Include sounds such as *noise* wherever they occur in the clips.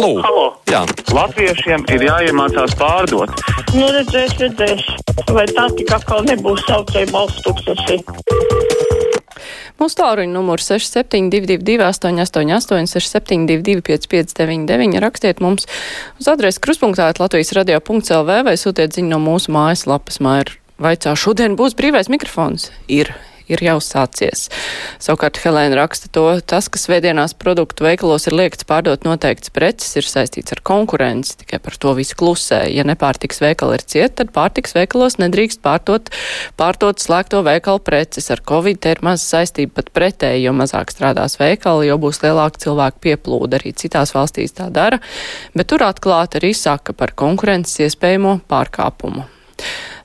Halo! Halo. Jā. Latviešiem ir jāiemācās pārdot. Nu, redzēs, redzēs. Vai tā tik atkal nebūs saucēja balsts tūkstoši? Mūsu tālruņa numurs 6722, 888, 672, 559, rakstiet mums uz adresi kruspunktā Latvijas radio.clv vai sūtiet ziņu no mūsu mājaslapas. Māja vaicā, šodien būs brīvais mikrofons? Ir ir jau sācies. Savukārt Helēna raksta to, tas, ka svētdienās produktu veikalos ir liekts pārdot noteikts preces, ir saistīts ar konkurenci, tikai par to visu klusē. Ja nepārtiks veikali ir ciet, tad pārtiks veikalos nedrīkst pārtot, pārtot slēgto veikalu preces. Ar Covid te ir maz saistība pat pretēji, jo mazāk strādās veikali, jo būs lielāka cilvēku pieplūda. Arī citās valstīs tā dara, bet tur atklāti arī saka par konkurences iespējamo pārkāpumu.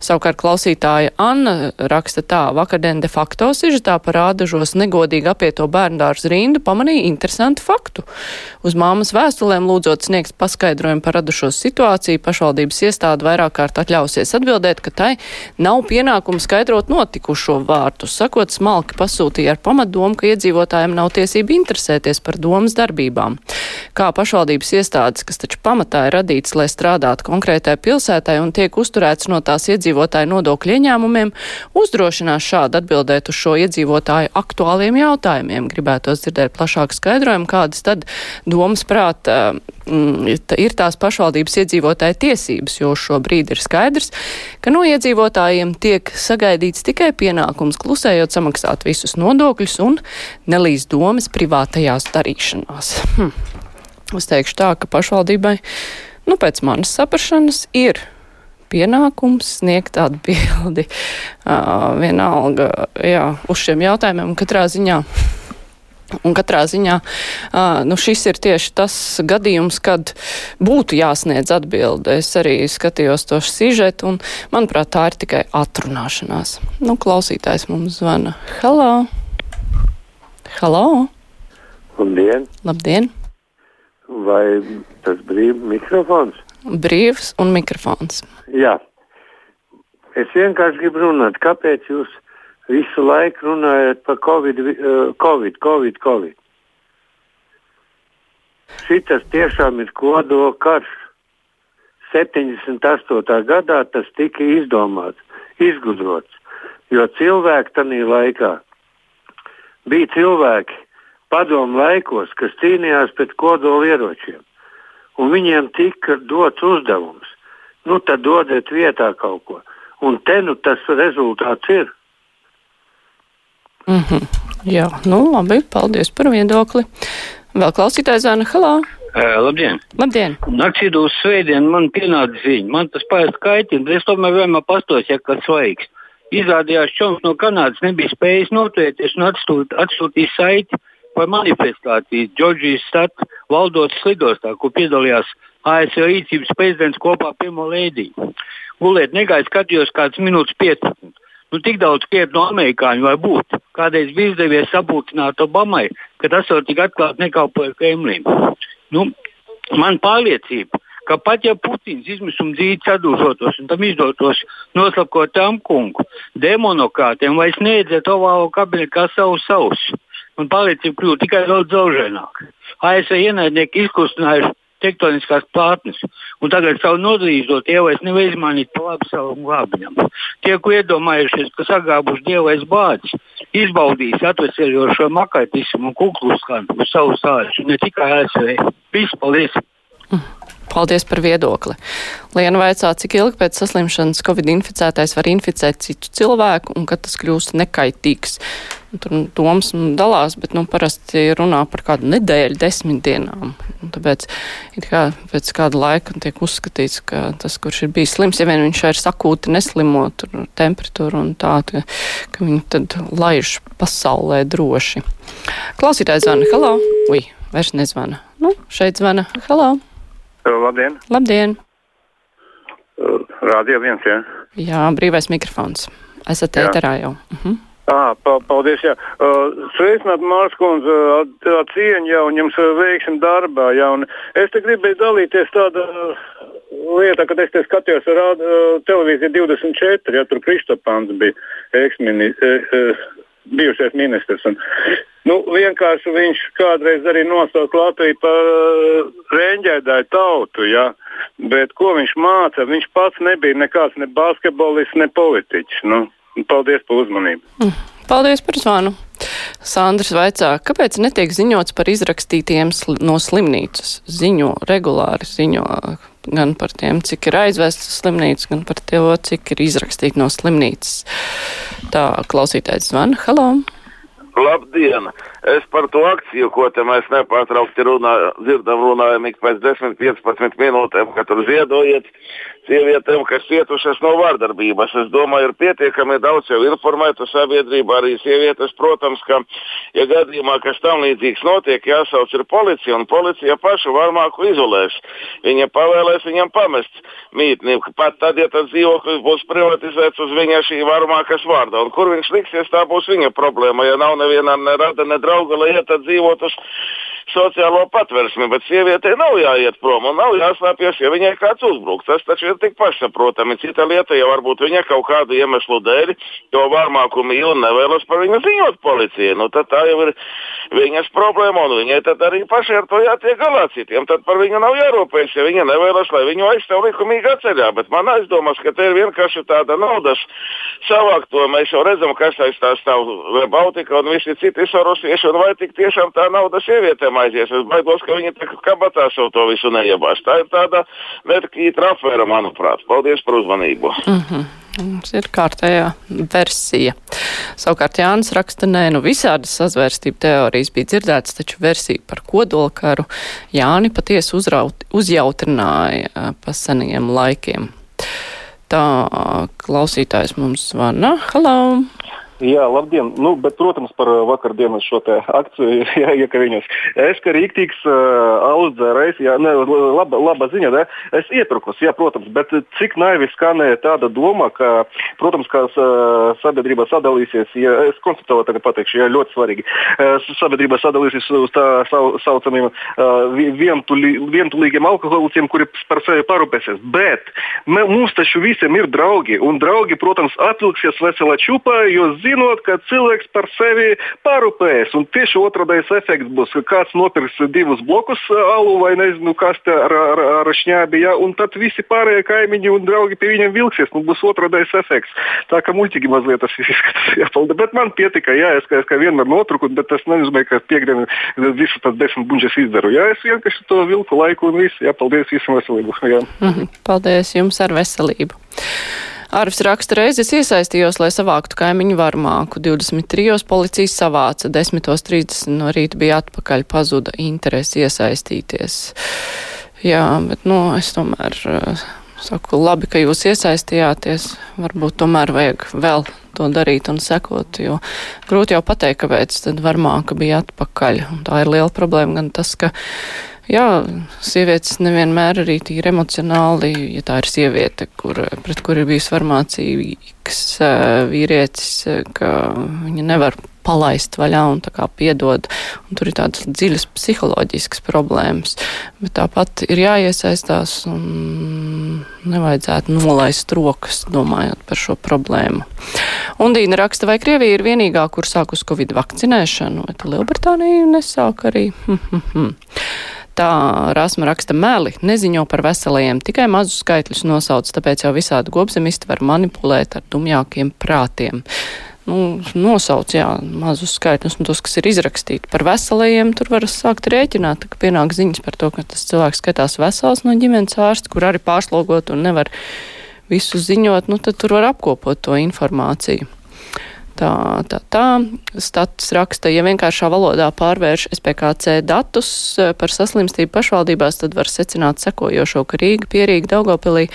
Savukārt klausītāja Anna raksta tā, vakardien de facto sižetā parādažos negodīgi apieto bērndārs rindu pamanīja interesantu faktu. Uz māmas vēstulēm lūdzot sniegt paskaidrojumu par radušo situāciju, pašvaldības iestāde vairāk kārt atļausies atbildēt, ka tai nav pienākumu skaidrot notikušo vārtu, sakot smalki pasūtīja ar pamatdomu, ka iedzīvotājiem nav tiesība interesēties par domas darbībām. Kā pašvaldības iestādes, kas taču pamatā ir radīts, lai strādātu konkrētai pilsētai un tiek uzturēts no tās iedzīvotājiem, iedzīvotāju nodokļu ieņēmumiem, uzdrošinās šādi atbildēt uz šo iedzīvotāju aktuāliem jautājumiem. Gribētos dzirdēt plašāku skaidrojumu, kādas tad domas prāta mm, ir tās pašvaldības iedzīvotāja tiesības, jo šobrīd ir skaidrs, ka no iedzīvotājiem tiek sagaidīts tikai pienākums klusējot samaksāt visus nodokļus un nelīdz domas privātajās darīšanās. Hm. Es teikšu tā, ka pašvaldībai, nu, pēc manas saprašanas, ir pienākums sniegt atbildi. *laughs* Uh, vienalga, jā, uz šiem jautājumiem katrā ziņā. Un katrā ziņā nu šis ir tieši tas gadījums, kad būtu jāsniedz atbilde. Es arī skatījos to sižetu, un manuprāt, tā ir tikai atrunāšanās. Nu, klausītājs mums zvana. Halo! Halo! Labdien! Labdien! Vai tas brīv mikrofons? Brīvs un mikrofons. Jā. Es vienkārši gribu runāt, kāpēc jūs visu laiku runājat par Covid, uh, Covid, Covid, Covid. Šitas tiešām ir kodola karš. 78. gadā tas tika izdomāts, izgudrots, jo cilvēki tajā laikā bija cilvēki padomu laikos, kas cīnījās pret kodola ieročiem, un viņiem tika dots uzdevums nu tad dodiet vietā kaut ko. Un te nu tas rezultāts ir. Mm -hmm. Jā, nu labi, paldies par viedokli. Vēl klausītājs Zana Halā. Uh, labdien! Labdien! Naktī uz svētdienu man pienāca ziņa. Man tas pārāk kaitina, bet es tomēr vienmēr pastos, ja kāds svaigs. Izrādījās, ka Čoms no Kanādas nebija spējis noturēties un atstūt, atstūtīt saiti par manifestāciju Džordžijas statu valdotas lidostā, kur piedalījās ASV rīcības prezidents kopā ar pirmo lēdiju. Gulēt negāja, skatījos kāds minūtes 15. Nu, tik daudz krietni no amerikāņu var būt. Kādreiz bija izdevies sapulcināt Obamai, ka tas var tik atklāti nekalpoja Kremlim. Nu, man pārliecība, ka pat ja Putins izmisuma dzīvi sadūžotos un tam izdotos noslapkot Trumpunku, demonokrātiem vairs neiedzēt ovālo kabinetu kā savu sausu. Man pārliecība kļūst tikai daudz zaudēnāka. ASV ienaidnieki izkustinājuši tektoniskās plātnes. Un tagad savu nodarīšot ievais nevar izmainīt pa labu savam glābiņam. Tie, ko iedomājušies, ka sagābuši dievais bācis, izbaudīs atveseļošo makaitismu un kukluskanu uz savu sāļu, ne tikai ASV. Viss, paldies! Paldies par viedokli. Liena vaicā, cik ilgi pēc saslimšanas Covid inficētais var inficēt citu cilvēku un kad tas kļūst nekaitīgs. Tur domas dalās, bet nu, parasti runā par kādu nedēļu, desmit dienām. Un tāpēc kā, pēc kāda laika tiek uzskatīts, ka tas, kurš ir bijis slims, ja vien viņš ir sakūti neslimo tur temperatūru un tā, ka, ka viņi tad laiž pasaulē droši. Klausītājs zvana, halo! Ui, vairs nezvana. Nu, šeit zvana, halo! Labdien! Labdien! Rādio viens, jā? Jā, brīvais mikrofons. Esat ēterā jau. Uh -huh. À, paldies, jā. Uh, Sveicināt, Mārskundze, uh, cieņa jau un jums veiksim darbā. Jā, un es te gribēju dalīties tādā lietā, kad es te skatījos rād, uh, televīziju 24, ja tur Kristopāns bija eksministrs. Bijušais ministrs. Un, nu, vienkārši viņš kādreiz arī nosauca Latviju par uh, reņģēdāju tautu. Ja? Bet ko viņš māca? Viņš pats nebija nekāds ne basketbolists, ne politiķis. Nu, paldies par uzmanību. Mm. Paldies par zvanu. Sandrs vaicā, kāpēc netiek ziņots par izrakstītiem sl no slimnīcas? Ziņo, regulāri ziņo gan par tiem, cik ir aizvēstas slimnīcas, gan par to, cik ir izrakstīti no slimnīcas. Tā klausītājs zvana. Halo! Labdien! Es par to akciju, ko te mēs nepārtraukti runā, dzirdam, runājam ik pēc 10-15 minūtēm, ka tur ziedojiet sievietēm, kas cietušas no vardarbības. Es domāju, ir pietiekami daudz jau informēta sabiedrība, arī sievietes, protams, ka, ja gadījumā kas tam līdzīgs notiek, jāsauc ir policija, un policija pašu varmāku izolēs. Viņa pavēlēs viņam pamest mītni, pat tad, ja tas dzīvoklis būs privatizēts uz viņa šī varmākas vārda. Un kur viņš liksies, tā būs viņa problēma. Ja nav nevienā ne rada, ne drauga, lai iet dzīvot uz sociālo patversmi, bet sievietei nav jāiet prom un nav jāslēpjas, ja viņai kāds uzbruk. Tas taču ir tik pašsaprotami. Cita lieta, ja varbūt viņa kaut kādu iemeslu dēļ to varmāku mīl un nevēlas par viņu ziņot policijai, nu tad tā jau ir viņas problēma un viņai tad arī pašai ar to jātiek galā citiem. Tad par viņu nav jārūpējas, ja viņa nevēlas, lai viņu aizstāv likumīgā ceļā. Bet man aizdomas, ka te ir vienkārši tāda naudas savākt to. Mēs jau redzam, kas aiz tā stāv Baltika un visi citi sorosieši un vai tik tiešām tā nauda sievietēm aizies. Es baidos, ka viņi tā kabatā savu to visu neiebās. Tā ir tāda netkīta afēra, manuprāt. Paldies par uzmanību. Mm -hmm. Mums ir kārtējā versija. Savukārt Jānis raksta, nē, nu visādas sazvērstību teorijas bija dzirdētas, taču versija par kodolkaru Jāni patiesi uzraut, uzjautrināja pa seniem laikiem. Tā klausītājs mums zvana. Halo! Jā, labdien! Nu, bet, protams, par uh, vakardienas šo *laughs* akciju, jā, iekaviņos. Es kā rīktīgs uh, audzērējs, jā, ne, laba, laba ziņa, ne? es iepirkos, jā, protams, bet cik naivi skanēja tāda doma, ka, protams, kā uh, sabiedrība sadalīsies, ja es konceptuāli tagad pateikšu, jā, ļoti svarīgi, uh, sabiedrība sadalīsies uz tā sau, saucamiem uh, vientulī, vientulīgiem alkoholiciem, kuri par sevi parūpēsies. Bet mē, mums taču visiem ir draugi, un draugi, protams, atvilksies vesela čupa, jo zinot, ka cilvēks par sevi parūpējas. Un tieši otrādais efekts būs, ka kāds nopirks divus blokus alu vai nezinu, kas te ar, ar, ar šņābi, ja, un tad visi pārējie kaimiņi un draugi pie viņiem vilksies. Nu, būs otrādais efekts. Tā kā muļķīgi mazliet tas izskatās. Jāpalda. Bet man pietika, jā, es kā, es kā vienmēr notruku, bet tas nenozīmē, ka piekdienu visu tas desmit buņģes izdaru. Jā, es vienkārši to vilku laiku un visu. Jā, paldies visam veselību. Jā. Mhm. Paldies jums ar veselību. Arvis raksta reizes iesaistījos, lai savāktu kaimiņu varmāku. 23. policijas savāca, 10.30 no rīta bija atpakaļ, pazuda interesi iesaistīties. Jā, bet, nu, es tomēr uh, saku, labi, ka jūs iesaistījāties. Varbūt tomēr vajag vēl to darīt un sekot, jo grūti jau pateikt, kāpēc tad varmāka bija atpakaļ. Un tā ir liela problēma gan tas, ka Jā, sievietes nevienmēr arī tīri emocionāli, ja tā ir sieviete, kur, pret kuru ir bijis farmācīgs vīrietis, ka viņa nevar palaist vaļā un tā kā piedod. Un tur ir tādas dziļas psiholoģiskas problēmas. Bet tāpat ir jāiesaistās un nevajadzētu nolaist rokas, domājot par šo problēmu. Un Dīna raksta, vai Krievija ir vienīgā, kur sāk uz Covid vakcinēšanu, vai Lielbritānija nesāk arī? Tā Rasma raksta meli, neziņo par veselajiem, tikai mazus skaitļus nosauc, tāpēc jau visādi gobzemisti var manipulēt ar dumjākiem prātiem. Nu, nosauc, jā, mazus skaitļus, un tos, kas ir izrakstīti par veselajiem, tur var sākt rēķināt, ka pienāk ziņas par to, ka tas cilvēks skatās vesels no ģimenes ārsta, kur arī pārslogot un nevar visu ziņot, nu, tad tur var apkopot to informāciju. Tā, tā, tā. Stats raksta, ja vienkāršā valodā pārvērš SPKC datus eh, par saslimstību pašvaldībās, tad var secināt sekojošo, ka Rīga, Pierīga, Daugopilī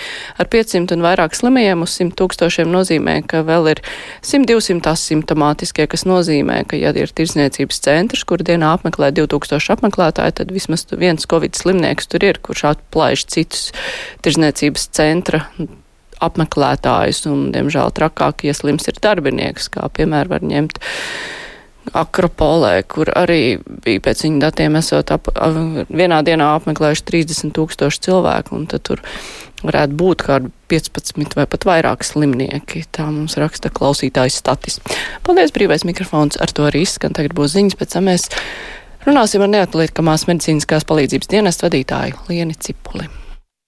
ar 500 un vairāk slimajiem uz 100 tūkstošiem nozīmē, ka vēl ir 100-200 asimptomātiskie, kas nozīmē, ka, ja ir tirsniecības centrs, kur dienā apmeklē 2000 apmeklētāji, tad vismaz viens Covid slimnieks tur ir, kurš atplaiž citus tirsniecības centra apmeklētājus, un, diemžēl, trakāk ieslims ir darbinieks, kā piemēram var ņemt. Akropolē, kur arī bija pēc viņa datiem esot ap, vienā dienā apmeklējuši 30 tūkstoši cilvēku, un tad tur varētu būt kādi 15 vai pat vairāk slimnieki. Tā mums raksta klausītājs statis. Paldies, brīvais mikrofons, ar to arī izskan. Tagad būs ziņas, pēc tam mēs runāsim ar neatliekamās medicīniskās palīdzības dienestu vadītāju Lieni Cipuli.